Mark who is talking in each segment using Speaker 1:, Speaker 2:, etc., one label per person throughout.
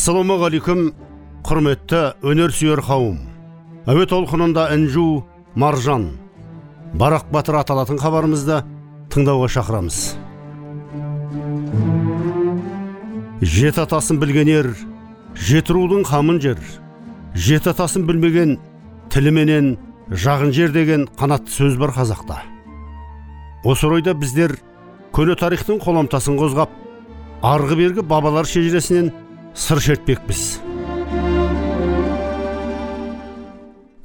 Speaker 1: ассалаумағалейкум құрметті өнерсүйер қауым. Әуе толқынында інжу маржан. Барақ батыр аталатын хабарымызды тыңдауға шақырамыз. Жеті атасын білген ер жеті рудың қамын жер. Жеті атасын білмеген тіліменен жағын жер деген қанатты сөз бар қазақта. Осы орайда біздер көне тарихтың қоламтасын қозғап арғы бергі бабалар шежіресінен сыр шертпекпіз.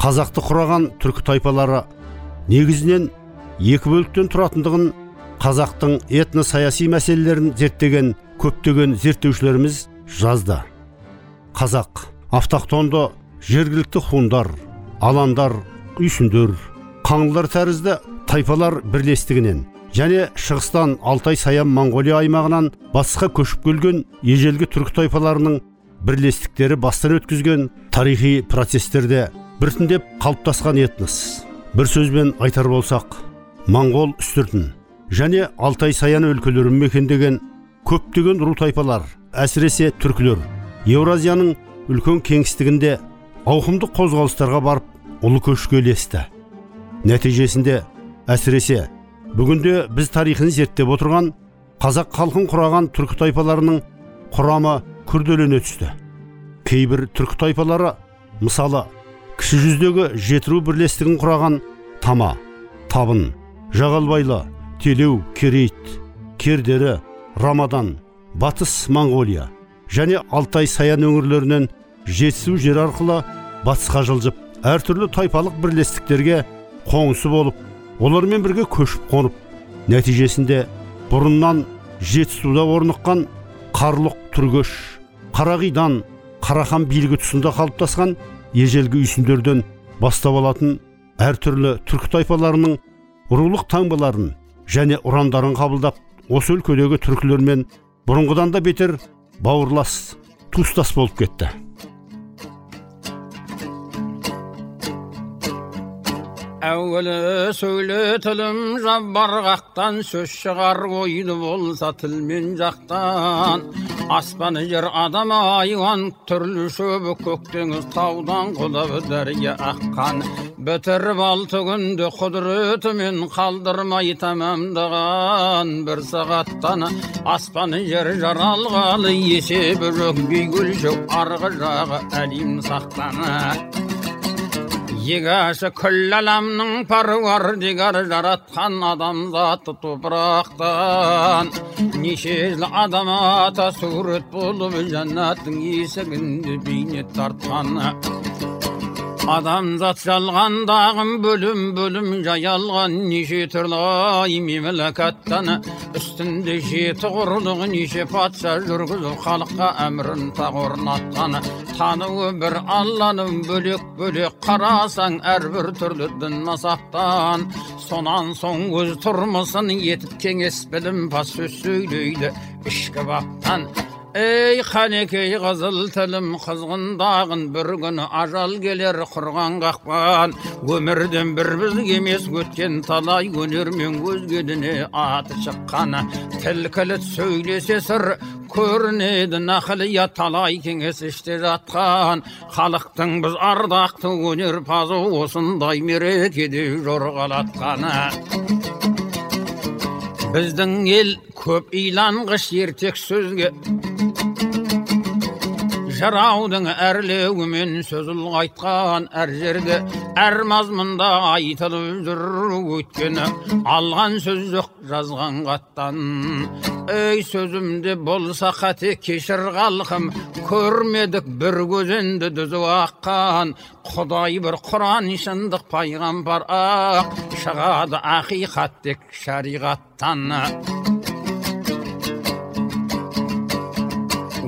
Speaker 1: Қазақты құраған түркі тайпалары негізінен екі бөліктен тұратындығын қазақтың этно саяси мәселелерін зерттеген көптеген зерттеушілеріміз жазды. Қазақ автохтонды жергілікті хундар аландар үйсіндер қаңлылар тәрізді тайпалар бірлестігінен және шығыстан алтай саян моңғолия аймағынан батысқа көшіп келген ежелгі түркі тайпаларының бірлестіктері бастан өткізген тарихи процестерде біртіндеп қалыптасқан этнос бір сөзбен айтар болсақ моңғол үстіртін және алтай саян өлкелерін мекендеген көптеген ру тайпалар әсіресе түркілер еуразияның үлкен кеңістігінде ауқымды қозғалыстарға барып ұлы көшке ілесті. Нәтижесінде әсіресе бүгінде біз тарихын зерттеп отырған қазақ халқын құраған түркі тайпаларының құрамы күрделене түсті. Кейбір түркі тайпалары мысалы кіші жүздегі жетіру бірлестігін құраған тама табын жағалбайлы телеу керейт кердері рамадан батыс моңғолия және алтай саян өңірлерінен жетісу жер арқылы батысқа жылжып әртүрлі тайпалық бірлестіктерге қоңсы болып олармен бірге көшіп қонып нәтижесінде бұрыннан жетісуда орныққан қарлұқ түргеш қарағидан қарахан билігі тұсында қалыптасқан ежелгі үйсіндерден бастап алатын әртүрлі түркі тайпаларының рулық таңбаларын және ұрандарын қабылдап осы өлкедегі түркілермен бұрынғыдан да бетер бауырлас туыстас болып кетті.
Speaker 2: Әуелі сөйлетілім жаббарғақтан сөз шығар ойды болса тілмен жақтан аспан жер адам айуан түрлі шөбі көк теңіз таудан құлап дәрия аққан бітіріп алты күнде құдіретімен қалдырмай тәмамдаған бір сағаттан аспан жер жаралғалы есебі жоқ бүйгүл арғы жағы әлем сақтаны егаші күллі әлемнің паруардигар жаратқан адамзатты топырақтан. Неше жыл адам ата сурет болып жәннаттың есігінде бейнет тартқан. Adamzat yalgan dağım bölüm bölüm yayalgan. Nişi tırlay memlekattan üstünde jeti guruluğun işe patsa jürgüzü halkka emrin tağornattan tanığı bir allanım bölük bölük karasan er bir türlü din masaptan sonan son göz turmasın yetip kenges bilim pas söz söyleydi işke ей қанекей қызыл тілім қызғындағын бір күні ажал келер құрған қақпан өмірден бір бізге емес өткен талай өнермен өзгедіне аты шыққан тіл кіліт сөйлесе сыр көрінеді нақылия талай кеңес іште жатқан халықтың біз ардақты өнерпазы осындай мерекеде жорғалатқаны біздің ел көп иланғыш ертек сөзге жыраудың әрлеуімен сөз ұлғайтқан әр жерде әр мазмұнда айтылып жүр өйткені алған сөз жоқ жазған хаттан ей сөзімде болса қате кешір халқым көрмедік бір көзенді дүзіп аққан құдай бір құран шындық пайғамбар ақ шығады ақиқат тек шариғаттан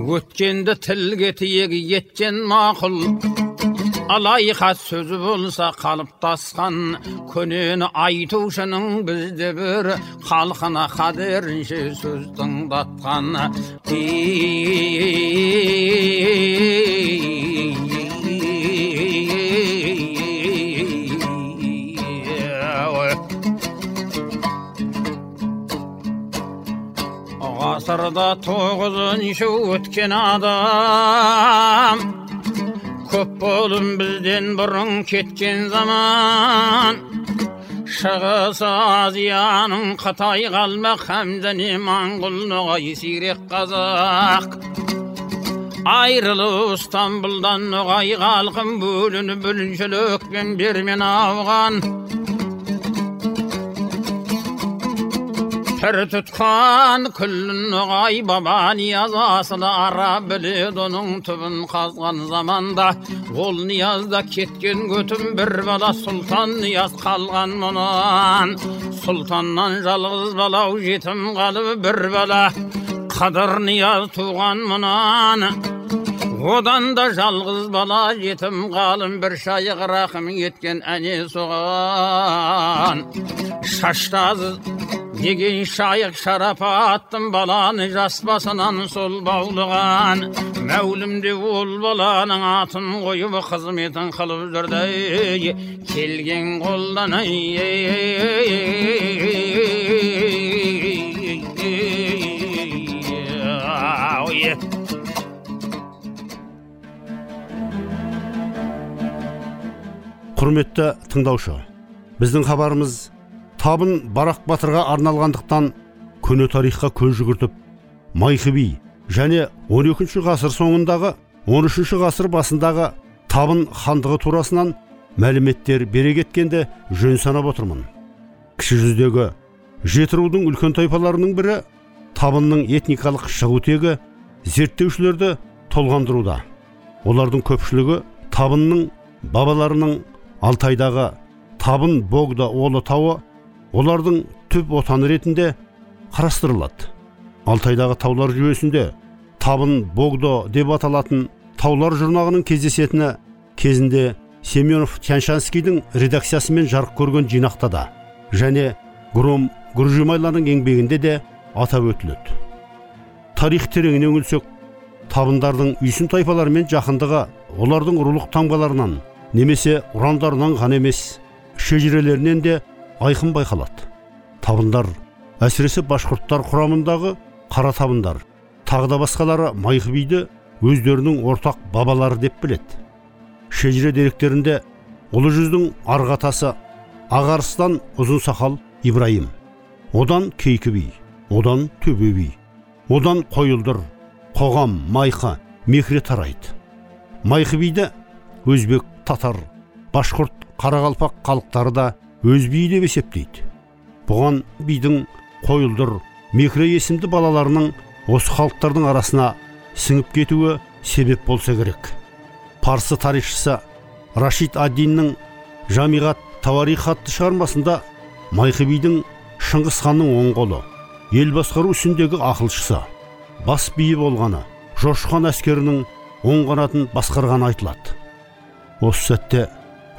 Speaker 2: өткенді тілге тиек еткен мақұл алайқат сөзі болса қалыптасқан көнені айтушының бізде бір халқына қадерінше сөз тыңдатқан ғасырда тоғызыншы өткен адам көп болым бізден бұрын кеткен заман шығыс азияның қытай қалмақ хамзане моңғол ноғай сирек қазақ айрылып стамбулдан ноғай халқым бөлініп бүліншілікпен бермен ауған пір Ter tutkan küllünü gaybaba niyazasını ara bilidunun tübün kazgan zamanda. Ol niyazda ketkin götüm bir bala sultan niyaz kalgan munan Sultandan jalgız bala ujitim kalıp bir bala. Kadir niyaz tuğan munan Odan da jalgız bala yetim qalım bir şayıq rahim yetken ani soğan. Şaştazız деген шайық шарапаттым баланы жас басынан сол баулыған мәулімде ол баланың атын қойып қызметін қылып жүрді келген қолдан
Speaker 1: құрметті тыңдаушы біздің хабарымыз табын барақ батырға арналғандықтан көне тарихқа көз жүгіртіп майқы би және 12 ғасыр соңындағы 13 ғасыр басындағы табын хандығы турасынан мәліметтер бере кеткенді жөн санап отырмын. Кіші жүздегі жеті рудың үлкен тайпаларының бірі табынның этникалық шығу тегі зерттеушілерді толғандыруда. Олардың көпшілігі табынның бабаларының алтайдағы табын богда олы тауы олардың түп отаны ретінде қарастырылады. Алтайдағы таулар жүйесінде табын богдо деп аталатын таулар жұрнағының кездесетіні кезінде семенов тяньшанскийдің редакциясымен жарық көрген жинақта да және гром гүржімайлардың еңбегінде де атап өтіледі. Тарих тереңіне үңілсек табындардың үйсін тайпаларымен жақындығы олардың рулық тамғаларынан немесе ұрандарынан ғана емес шежірелерінен де айқын байқалады. Табындар әсіресе башқұрттар құрамындағы қара табындар тағы да басқалары майқы биді өздерінің ортақ бабалары деп біледі. Шежіре деректерінде ұлы жүздің арғы атасы ағарыстан ұзын сақал ибраим одан кейкі би одан төбе би одан қойылдыр қоғам майқы мекре тарайды. Майқы биді өзбек татар башқұрт қарақалпақ халықтары да өз биі деп есептейді. Бұған бидің қойылдыр мекре есімді балаларының осы халықтардың арасына сіңіп кетуі себеп болса керек. Парсы тарихшысы рашид аддиннің жамиғат тауарих атты шығармасында майқы бидің шыңғыс ханның оң қолы ел басқару ісіндегі ақылшысы бас биі болғаны жошы хан әскерінің оң қанатын басқарғаны айтылады. Осы сәтте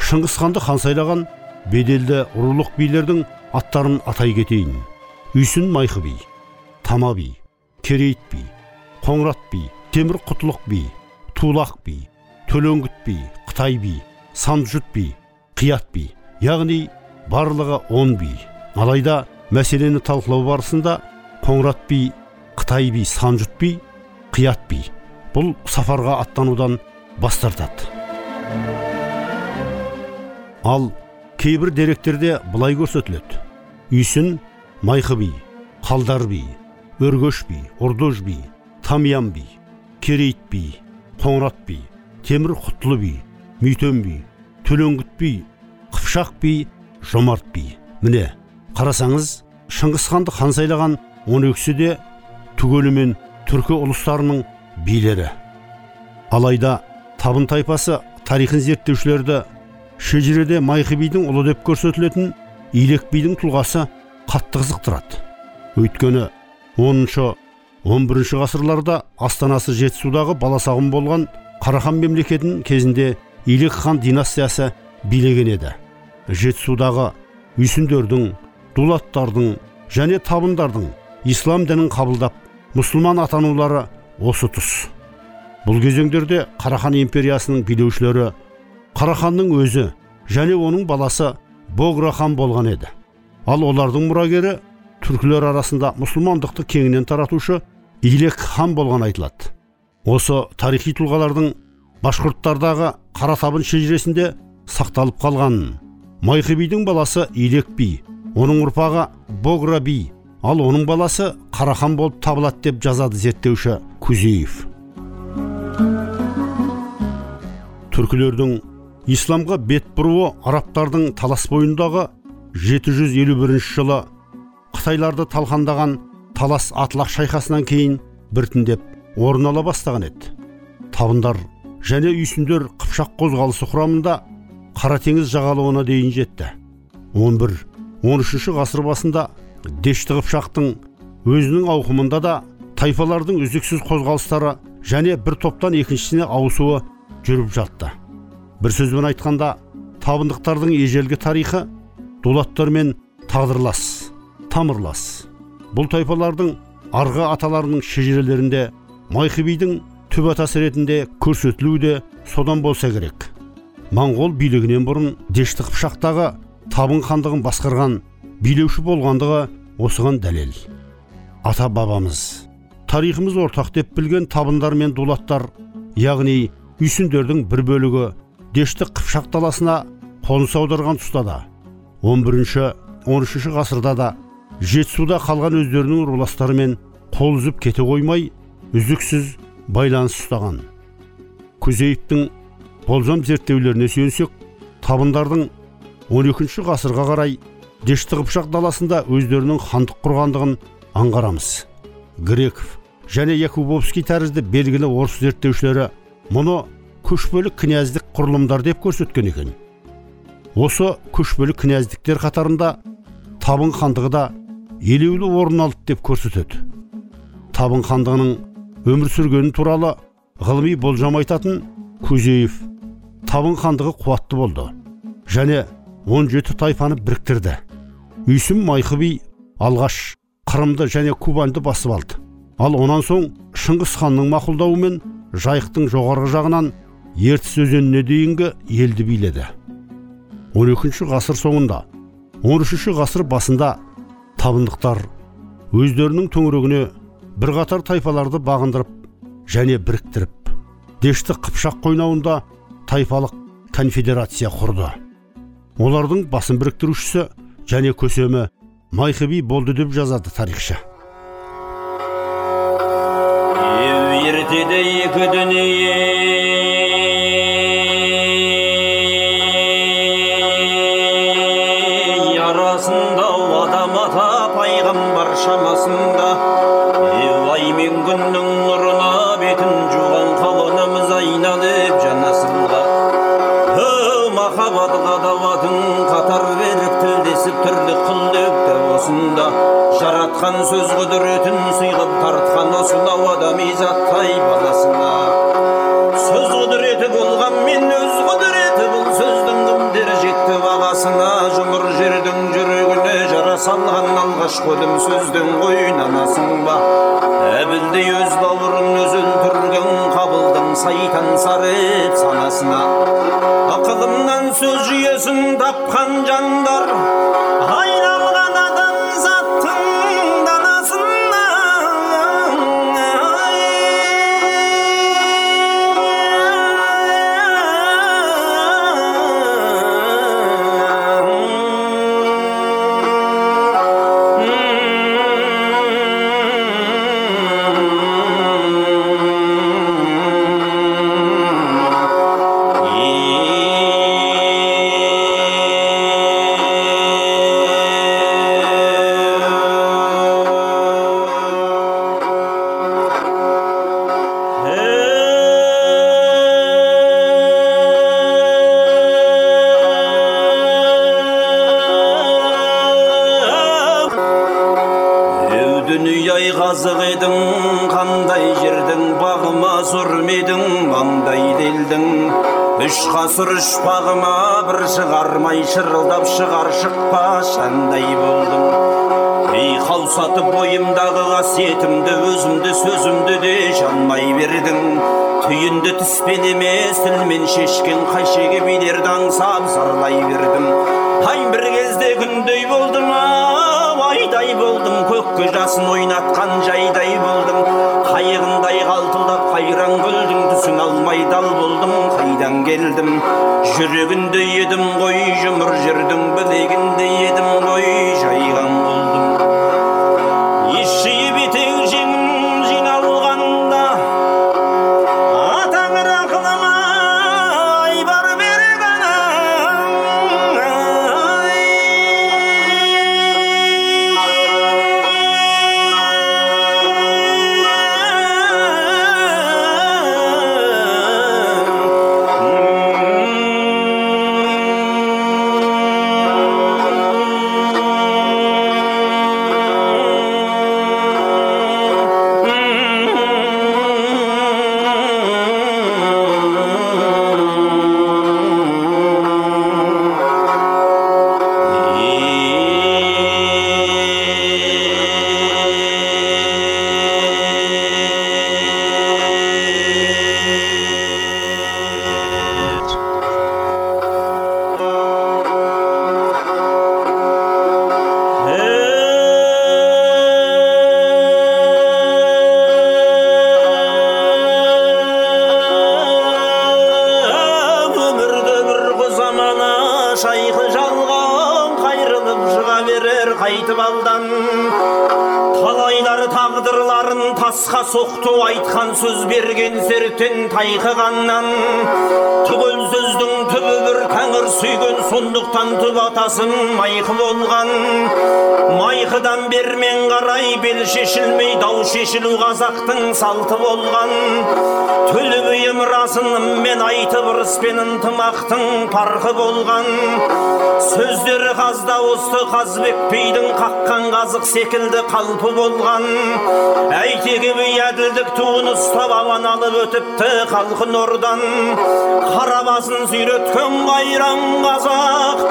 Speaker 1: шыңғыс ханды хан сайлаған беделді рулық билердің аттарын атай кетейін. Үйсін майқы би тама би керейт би қоңырат би темір құтлық би тулақ би төлеңгіт би қытай би санжұт би қият би яғни барлығы он би. Алайда мәселені талқылау барысында қоңырат би қытай би санжұт би қият би бұл сапарға аттанудан бас тартады. Ал кейбір деректерде былай көрсетіледі. Үйсін майқы би қалдар би өргөш би ұрдыш би тамян би керейт би қоңырат би темір құтлы би мүйтен би төлеңгіт би қыпшақ би жомарт би міне қарасаңыз шыңғыс ханды хан сайлаған он екісі де түгелімен түркі ұлыстарының билері. Алайда табын тайпасы тарихын зерттеушілерді шежіреде майқы бидің ұлы деп көрсетілетін илек бидің тұлғасы қатты қызықтырады өйткені оныншы он бірінші ғасырларда астанасы жетісудағы баласағұн болған қарахан мемлекетін кезінде илек хан династиясы билеген еді. Жетісудағы үйсіндердің дулаттардың және табындардың ислам дінін қабылдап мұсылман атанулары осы тұс. Бұл кезеңдерде қарахан империясының билеушілері қараханның өзі және оның баласы богра хан болған еді. Ал олардың мұрагері түркілер арасында мұсылмандықты кеңінен таратушы илек хан болған айтылады. Осы тарихи тұлғалардың башқұрттардағы қаратабын шежіресінде сақталып қалғанын майқы бидің баласы илек би оның ұрпағы богра би ал оның баласы қарахан болып табылады деп жазады зерттеуші кузеев. Түркілердің исламға бет бұруы арабтардың талас бойындағы 751 жылы қытайларды талқандаған талас атлақ шайқасынан кейін біртіндеп орын ала бастаған еді. Табындар және үйсіндер қыпшақ қозғалысы құрамында қара теңіз жағалауына дейін жетті. 11-13 ғасыр басында дешті қыпшақтың өзінің ауқымында да тайпалардың үздіксіз қозғалыстары және бір топтан екіншісіне ауысуы жүріп жатты. Бір сөзбен айтқанда табындықтардың ежелгі тарихы дулаттармен тағдырлас тамырлас. Бұл тайпалардың арғы аталарының шежірелерінде майқы бидің түп атасы ретінде көрсетілуі де содан болса керек. Моңғол билігінен бұрын дешті қыпшақтағы табын хандығын басқарған билеуші болғандығы осыған дәлел. Ата бабамыз тарихымыз ортақ деп білген табындар мен дулаттар яғни үйсіндердің бір бөлігі дешті қыпшақ даласына қоныс аударған тұста да 11-13 ғасырда да жетісуда қалған өздерінің руластарымен қол үзіп кете қоймай үздіксіз байланыс ұстаған. Күзеевтің болжам зерттеулеріне сүйенсек табындардың 12 ғасырға қарай дешті қыпшақ даласында өздерінің хандық құрғандығын аңғарамыз. Греков және якубовский тәрізді белгілі орыс зерттеушілері мұны көшпелі князьдік құрылымдар деп көрсеткен екен. Осы көшпелі князьдіктер қатарында табын хандығы да елеулі орын алды деп көрсетеді. Табын хандығының өмір сүргені туралы ғылыми болжам айтатын кузеев табын хандығы қуатты болды және 17 тайпаны біріктірді. Үйсім майқы би алғаш қырымды және кубаньды басып алды. Ал онан соң шыңғыс ханның мақұлдауымен жайықтың жоғарғы жағынан ертіс өзеніне дейінгі елді биледі. 12 ғасыр соңында 13 ғасыр басында табындықтар өздерінің төңірегіне бірқатар тайпаларды бағындырып және біріктіріп дешті қыпшақ қойнауында тайпалық конфедерация құрды. Олардың басын біріктірушісі және көсемі майқы би болды деп жазады тарихшы.
Speaker 3: Ертеде екі дүние осында жаратқан сөз құдіретін сыйғып тартқан осынау адами заттай баласына сөз құдіреті болғанмен өз құдіреті бұл сөздің кім жетті бағасына жұмыр жердің жүрегіне жара салған алғашқы сөздің бағыма бір шығармай шырылдап шығар шықпа шандай болдым қаусатып бойымдағы қасиетімді өзімді сөзімді де жанмай бердің түйінді тіспен емес тілмен шешкен қайшеге билерді аңсап қайтып алдан талайлар тағдырларын тасқа соқты айтқан сөз берген серттен тайқығаннан түгел сөздің түбі бір тәңір сүйген сондықтан түп атасын майқы болған. Майқыдан бермен қарай бел шешілмей дау шешілу қазақтың салты болған. Төлі биім расыныммен айтып ырыспен ынтымақтың парқы болған. Сөздері қазда осы қазбек бидің қаққан қазық секілді қалпы болған. Әйтеке би әділдік туын ұстап аман алып өтіпті халқын ордан қара басын сүйреткен қайран қазақ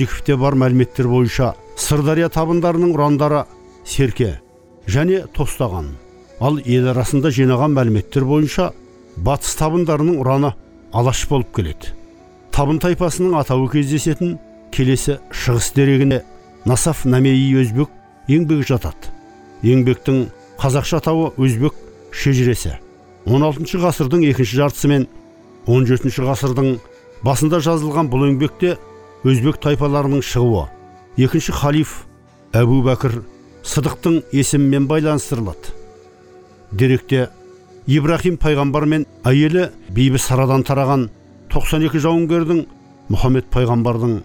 Speaker 1: гродиковте бар мәліметтер бойынша сырдария табындарының ұрандары серке және тостаған. Ал ел арасында жинаған мәліметтер бойынша батыс табындарының ұраны алаш болып келеді. Табын тайпасының атауы кездесетін келесі шығыс дерегіне насаф намеи өзбек еңбегі жатады. Еңбектің қазақша атауы өзбек шежіресі. 16 ғасырдың екінші жартысы мен 17 ғасырдың басында жазылған бұл еңбекте өзбек тайпаларының шығуы. Екінші халиф әбу бәкір сыдықтың есімімен байланыстырылады. Деректе ибрахим пайғамбар мен әйелі бейбі сарадан тараған 92 жауынгердің мұхаммед пайғамбардың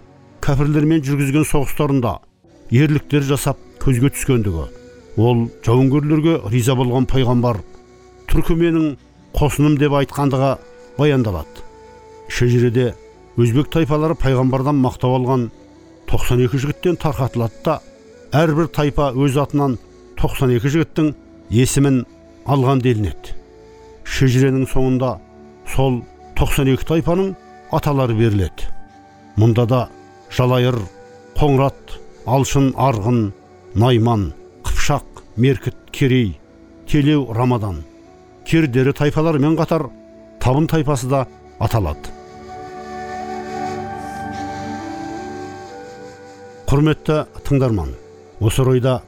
Speaker 1: кәпірлермен жүргізген соғыстарында ерліктер жасап көзге түскендігі. Ол жауынгерлерге риза болған пайғамбар түркі менің қосыным деп айтқандығы баяндалады. Шежіреде өзбек тайпалары пайғамбардан мақтау алған 92 жігіттен тарқатылады да әрбір тайпа өз атынан 92 жігіттің есімін алған делінеді. Шежіренің соңында сол 92 тайпаның аталары беріледі. Мұнда да жалайыр қоңырат алшын арғын найман қыпшақ меркіт керей телеу рамадан. Кердері тайпаларымен қатар табын тайпасы да аталады. Құрметті тыңдарман осы орайда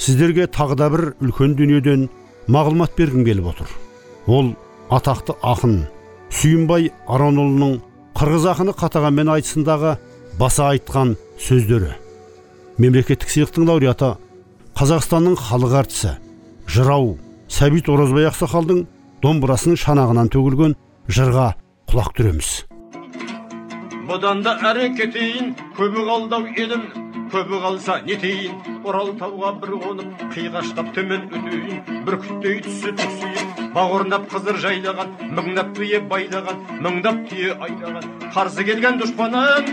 Speaker 1: сіздерге тағы да бір үлкен дүниеден мағлұмат бергім келіп отыр. Ол атақты ақын сүйінбай аронұлының қырғыз ақыны қатағанмен айтысындағы баса айтқан сөздері. Мемлекеттік сыйлықтың лауреаты қазақстанның халық әртісі жырау сәбит оразбай ақсақалдың домбырасының шанағынан төгілген жырға құлақ түреміз.
Speaker 4: Бұдан да әрі кетейін көбі қалдау елім. Көбі қалса нетейін орал тауға бір қонып қиғаштап төмен өтейін бүркіттей түсі түксиіп бауырнап қызыр жайлаған мыңдап түйе байлаған мыңдап түйе айдаған. Қарсы келген дұшпанын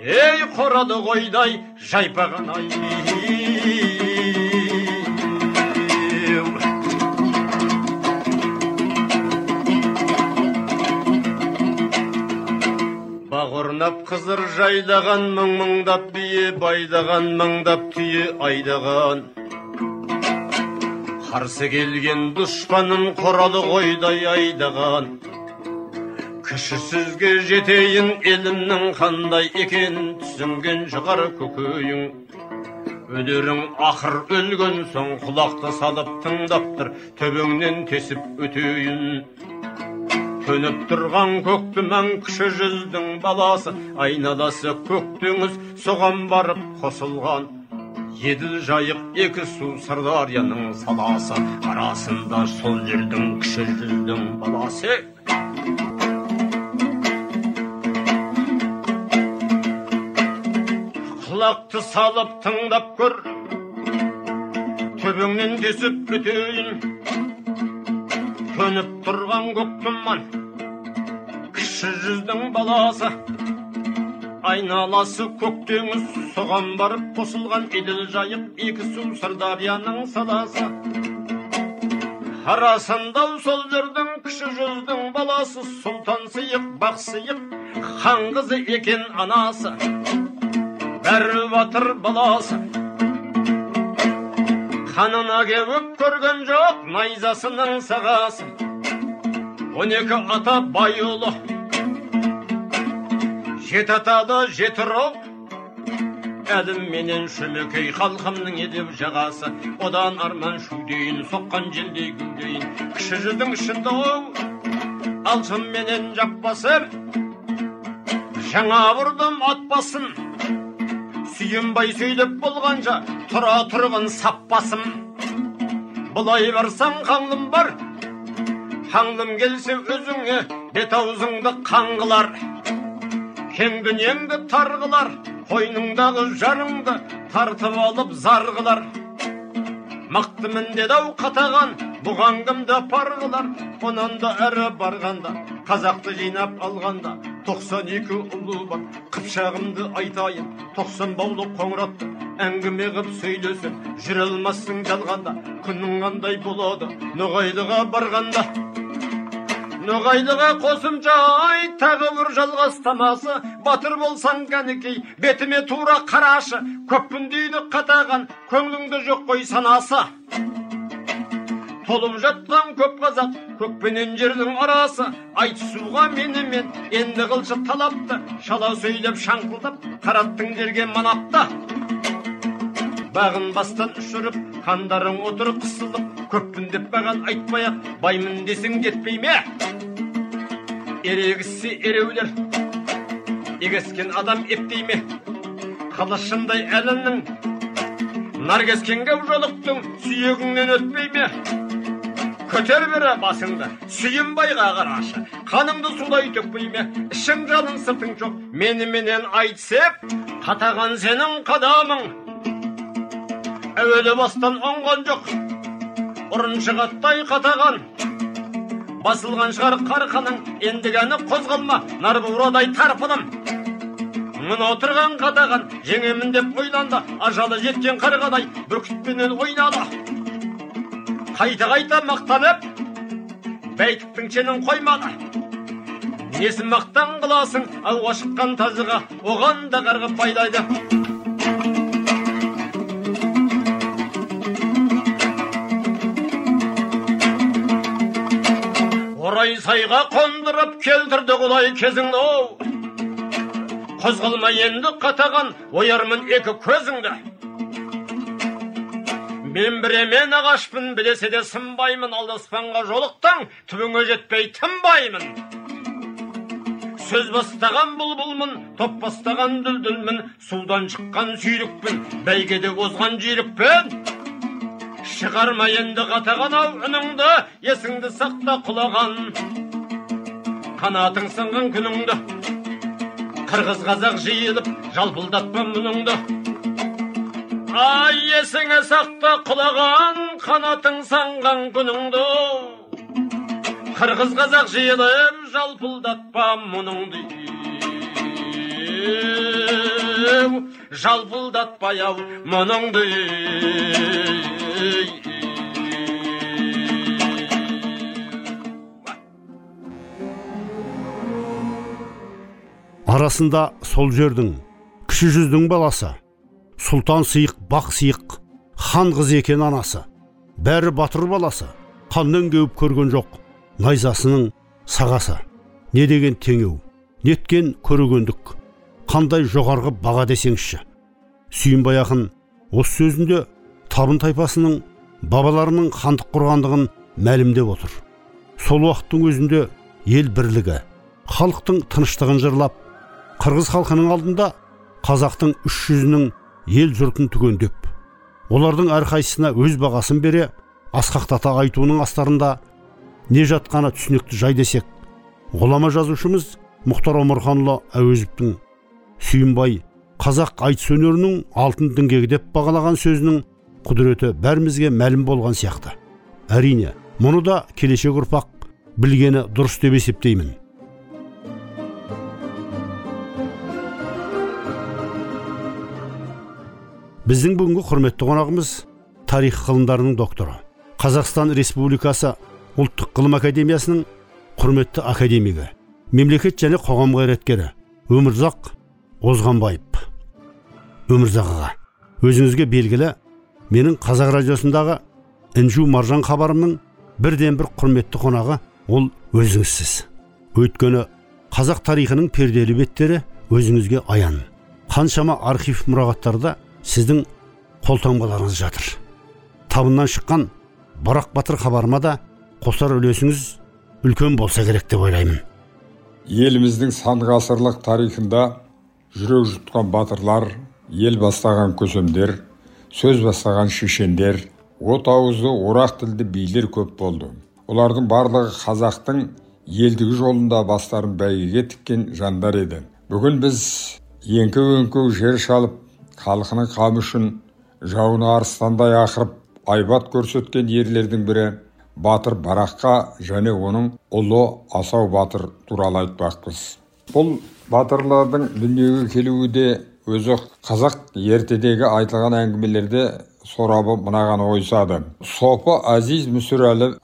Speaker 4: ей қорады қойдай жайпаған ай. Бауырнап қызыр жайлаған мың мыңдап бие байлаған мыңдап түйе айдаған. Қарсы келген дұшпанын қоралы қойдай айдаған. Кіші сөзге жетейін елімнің қандай екенін түсінген шығар көкейің. Өлерің ақыр өлген соң құлақты салып тыңдап тұр төбеңнен тесіп өтейін. Төніп тұрған көк тұман кіші жүздің баласы айналасы көк теңіз соған барып қосылған. Еділ жайық екі су сырдарияның саласы арасында сол жердің кіші жүздің баласы. Құлақты салып тыңдап көр төбеңнен тесіп өтейін. Төніп тұрған көк тұман кіші жүздің баласы. Айналасы көк теңіз. Соған барып қосылған еділ жайық екі су сырдарияның саласы. Арасында сол жердің кіші жүздің баласы. Сұлтан сыйық бақ сыйық хан қызы екен анасы. Бәрі батыр баласы. Қанына кеуіп көрген жоқ найзасының сағасы он екі ата бай ұлы жеті атады жеті ру әлім менен шөмекей халқымның едеу жағасы. Одан арман шудейін соққан желдей гүлдейін кіші жүздің оу алшын менен жаппасым жаңа бұрдым ат басын. Сүйінбай сөйлеп болғанша тұра тұрғын саппасым бұлай барсаң қаңлым бар қаңлым келсе өзіңе бет аузыңды қан қылар кең дүниеңді тар қылар қойныңдағы жарыңды тартып алып зар қылар мықтымын деді ау қатаған бұған кімді пар қылар онан да әрі барғанда қазақты жинап алғанда тоқсан екі ұлы бар. Қыпшағымды айтайын тоқсан баулы қоңыратты әңгіме қып сөйлесіп жүре алмассың жалғанда. Күнің қандай болады ноғайлыға барғанда? Ноғайлыға қосымша ай тағы бір жалғастамасы батыр болсаң кәнекей бетіме тура қарашы. Көппін дейді қатаған көңліңде жоқ қой санасы. Толып жатқан көп қазақ көкпенен жердің арасы айтысуға менімен енді қылшы талапты шала сөйлеп шаңқылдап қараттың жерге манапты бағын бастан ұшырып қандарың отыр қысылып көппін деп маған айтпай ақ баймын десең жетпей ме ерегіссе ереулер егескен адам ептей ме қылышындай әлінің наркескенге жолықтың сүйегіңнен өтпей ме көтер бері басыңды сүйінбайға қарашы қаныңды судай төкпей ме ішің жалын сыртың жоқ меніменен айтысып қатаған сенің қадамың әуелі бастан оңған жоқ ұрыншығаттай қатаған басылған шығар қарқаның ендігені қозғалма нарбурадай тарпыным мына отырған қатаған жеңемін деп ойланды ажалы жеткен қарғадай бүркітпенен ойнады қайта қайта мақтанып. Бәйтіктің шенін қоймады. Несін мақтан қыласың ауға шыққан тазыға? Оған да қарғып байлайды. Орай сайға қондырып келтірді құлай кезіңді оу қозғалма енді қатаған оярмын екі көзіңді. Мен біремен ағашпын білесе де сынбаймын алдаспанға жолықтың түбіңе жетпей тынбаймын. Сөз бастаған бұлбұлмын топ бастаған дүлдүлмін судан шыққан сүйрікпін бәйгеде озған жүйрікпін. Шығарма енді қатаған ау үніңді есіңді сақта құлаған. Қанатың сынған күніңді қырғыз қазақ жиылып жалпылдатпа мұныңды. Есіңе сақта құлаған қанатың саңған күніңді. Қырғыз қазақ жиылып жалпылдатпа мұныңды. Жалпылдатпай ау мұныңды.
Speaker 1: Арасында сол жердің кіші жүздің баласы. Сұлтан сыйық бақ сыйық хан қызы екен анасы. Бәрі батыр баласы қаннан кеуіп көрген жоқ найзасының сағасы. Не деген теңеу неткен көрегендік. Қандай жоғарғы баға десеңізші. Сүйінбай ақын осы сөзінде табын тайпасының бабаларының хандық құрғандығын мәлімдеп отыр. Сол уақыттың өзінде ел бірлігі халықтың тыныштығын жырлап қырғыз халқының алдында қазақтың үш жүзінің ел жұртын түгендеп олардың әрқайсысына өз бағасын бере асқақтата айтуының астарында не жатқаны түсінікті жай десек ғұлама жазушымыз мұхтар омарханұлы әуезовтің сүйінбай қазақ айтыс өнерінің алтын діңгегі деп бағалаған сөзінің құдіреті бәрімізге мәлім болған сияқты. Әрине мұны да келешек ұрпақ білгені дұрыс деп есептеймін. Біздің бүгінгі құрметті қонағымыз тарих ғылымдарының докторы қазақстан республикасы ұлттық ғылым академиясының құрметті академигі мемлекет және қоғам қайраткері өмірзақ озғанбаев. Өмірзақ аға өзіңізге белгілі менің қазақ радиосындағы інжу маржан хабарымның бірден бір құрметті қонағы ол өзіңізсіз. Өйткені қазақ тарихының перделі беттері өзіңізге аян. Қаншама архив мұрағаттарда сіздің қолтаңбаларыңыз жатыр. Табыннан шыққан барақ батыр хабарыма да қосар үлесіңіз үлкен болса керек деп ойлаймын.
Speaker 5: Еліміздің сан ғасырлық тарихында жүрек жұтқан батырлар ел бастаған көсемдер сөз бастаған шешендер от ауызды орақ тілді билер көп болды. Олардың барлығы қазақтың елдігі жолында бастарын бәйгеге тіккен жандар еді. Бүгін біз еңкі өңкеу жер шалып халқының қамы үшін жауына арыстандай ақырып айбат көрсеткен ерлердің бірі батыр бараққа және оның ұлы асау батыр туралы айтпақпыз. Бұл батырлардың дүниеге келуі де өзі қазақ ертедегі айтылған әңгімелерде сорабы мынаған ойысады. Сопы әзиз мүсірәлі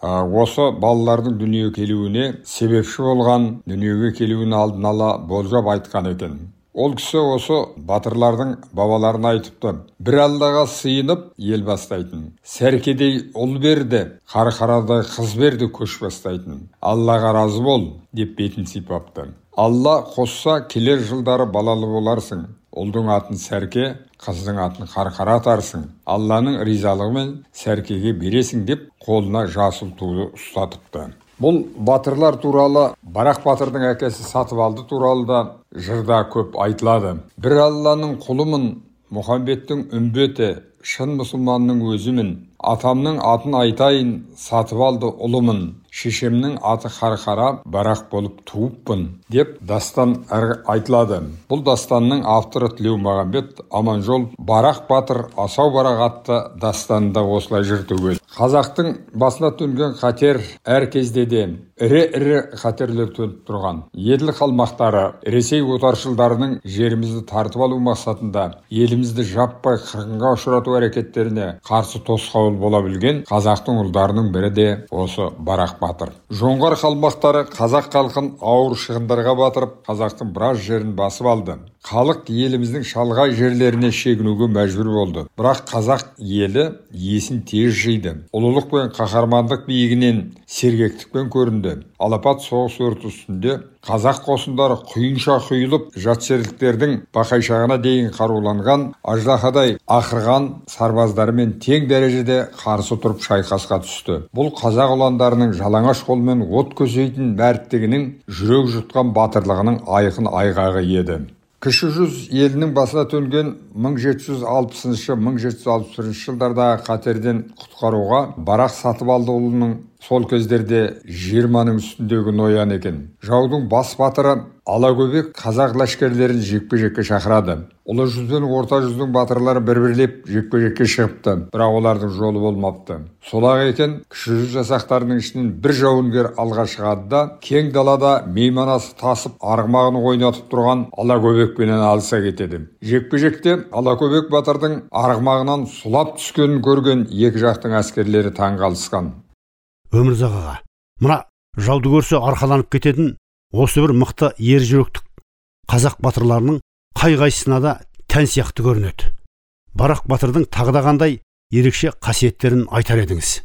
Speaker 5: осы балалардың дүниеге келуіне себепші болған дүниеге келуін алдын ала болжап айтқан екен. Ол кісі осы батырлардың бабаларына айтыпты бір аллаға сыйынып ел бастайтын сәркедей ұл берді қарқарадай қыз берді көш бастайтын аллаға разы бол деп бетін сипапты. Алла қосса келер жылдары балалы боларсың ұлдың атын сәрке қыздың атын қарқара атарсың алланың ризалығымен сәркеге бересің деп қолына жасыл туды ұстатыпты. Бұл батырлар туралы барақ батырдың әкесі сатыбалды туралы да жырда көп айтылады. Бір алланың құлымын мұхамбеттің үмбеті шын мұсылманның өзімін атамның атын айтайын сатып алды ұлымын шешемнің аты қарқара барақ болып туыппын деп дастан айтылады. Бұл дастанның авторы тілеумағамбет аманжол барақ батыр асау барақ атты дастанында осылай жыр қазақтың басына төнген қатер әр кезде де ірі ірі қатерлер төніп тұрған. Еділ қалмақтары ресей отаршылдарының жерімізді тартып алу мақсатында елімізді жаппай қырғынға ұшырату әрекеттеріне қарсы тосқауыл бола білген қазақтың ұлдарының бірі де осы барақ батыр жоңғар қалмақтары қазақ халқын ауыр шығындарға батырып қазақтың біраз жерін басып алды халық еліміздің шалғай жерлеріне шегінуге мәжбүр болды. Бірақ қазақ елі есін тез жиды. Ұлылық пен қаһармандық биігінен сергектікпен көрінді. Алапат соғыс өрті үстінде қазақ қосындары құйынша құйылып жатшерліктердің бақайшағына дейін қаруланған аждахадай ақырған сарбаздарымен тең дәрежеде қарсы тұрып шайқасқа түсті. Бұл қазақ ұландарының жалаңаш қолмен от көсейтін мәрттігінің жүрек жұтқан батырлығының айқын айғағы еді. Кіші жүз елінің басына төнген 1760-1761 жылдардағы қатерден құтқаруға барақ сатыбалдыұлының сол кездерде жиырманың үстіндегі ноян екен. Жаудың бас батыры алакөбек қазақ ләшкерлерін жекпе жекке шақырады. Ұлы жүз бен орта жүздің батырлары бір бірлеп жекпе жекке шығыпты бірақ олардың жолы болмапты. Сол ақ екен кіші жүз жасақтарының ішінен бір жауынгер алға шығады да кең далада мейманасы тасып арғымағын ойнатып тұрған алакөбекпенен алыса кетеді. Жекпе жекте алакөбек батырдың арғымағынан сұлап түскенін көрген екі жақтың әскерлері таң қалысқан
Speaker 1: өмірзақ аға мына жауды көрсе арқаланып кететін осы бір мықты ер жүректік қазақ батырларының қай қайсысына да тән сияқты көрінеді. Барақ батырдың тағы да қандай ерекше қасиеттерін айтар едіңіз.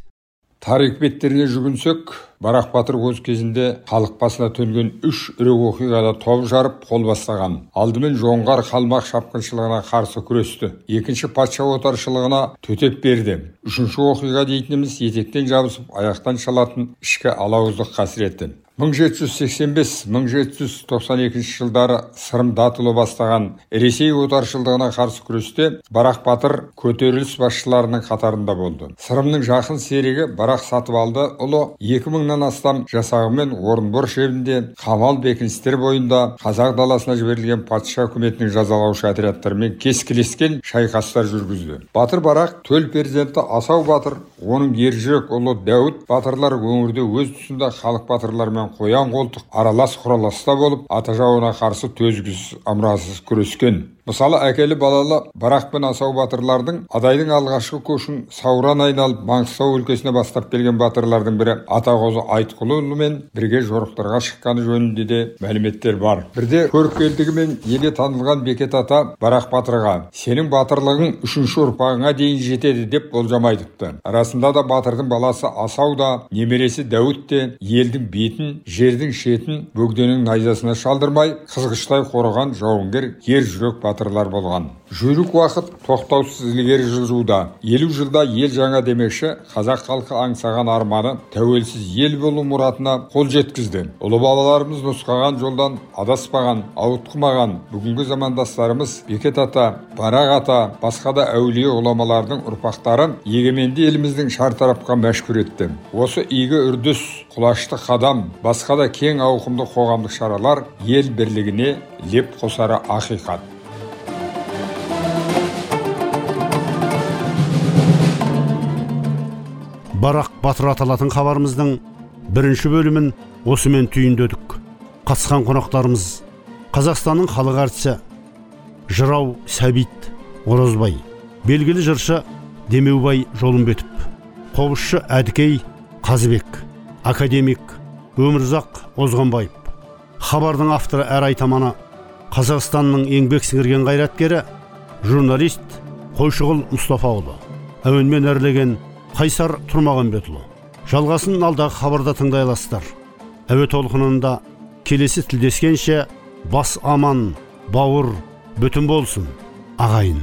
Speaker 5: Тарих беттеріне жүгінсек барақ батыр өз кезінде халық басына төнген үш ірі оқиғада топ жарып қол бастаған. Алдымен жоңғар қалмақ шапқыншылығына қарсы күресті. Екінші патша отаршылығына төтеп берді. Үшінші оқиға дейтініміз етектен жабысып аяқтан шалатын ішкі алауыздық қасіреті. 1785-1792 жылдары сырым датұлы бастаған ресей отаршылдығына қарсы күресте барақ батыр көтеріліс басшыларының қатарында болды. Сырымның жақын серігі барақ сатыбалды ұлы 2000-нан астам жасағымен орынбор шебінде қамал бекіністер бойында қазақ даласына жіберілген патша үкіметінің жазалаушы отрядтарымен кескілескен шайқастар жүргізді. Батыр барақ төл перзенті асау батыр оның ержүрек ұлы дәуіт батырлар өңірде өз тұсында халық батырларымен қоян қолтық аралас құраласта болып ата жауына қарсы төзгісіз ымырасыз күрескен. Мысалы әкелі балалы барақ пен асау батырлардың адайдың алғашқы көшін сауран айналып маңғыстау өлкесіне бастап келген батырлардың бірі атақозы айтқұлұлымен бірге жорықтарға шыққаны жөнінде де мәліметтер бар. Бірде көріпкелдігімен елге танылған бекет ата барақ батырға сенің батырлығың үшінші ұрпағыңа дейін жетеді деп болжам айтыпты. Расында да батырдың баласы асау да немересі дәуіт те елдің бетін жердің шетін бөгденің найзасына шалдырмай қызғыштай қорыған жауынгер ер жүрек батырлар болған. Жүйрік уақыт тоқтаусыз ілгері жылжуда елу жылда ел жаңа демекші қазақ халқы аңсаған арманы тәуелсіз ел болу мұратына қол жеткізді. Ұлы бабаларымыз нұсқаған жолдан адаспаған ауытқымаған. Бүгінгі замандастарымыз бекет ата барақ ата басқа да әулие ғұламалардың ұрпақтары егеменді еліміздің шартарапқа мәшһүр етті. Осы игі үрдіс құлашты қадам басқа да кең ауқымды қоғамдық шаралар ел бірлігіне леп қосары ақиқат.
Speaker 1: Барақ батыр аталатын хабарымыздың бірінші бөлімін осымен түйіндедік. Қатысқан қонақтарымыз қазақстанның халық әртісі жырау сәбит оразбай белгілі жыршы демеубай жолымбетов қобызшы әдікей қазыбек академик өмірзақ озғанбаев. Хабардың авторы әрі айтаманы қазақстанның еңбек сіңірген қайраткері журналист қойшығұл мұстафаұлы. Әуенмен әрлеген қайсар тұрмағанбетұлы жалғасын алдағы хабарда тыңдай аласыздар әуе толқынында келесі тілдескенше бас аман бауыр бүтін болсын ағайын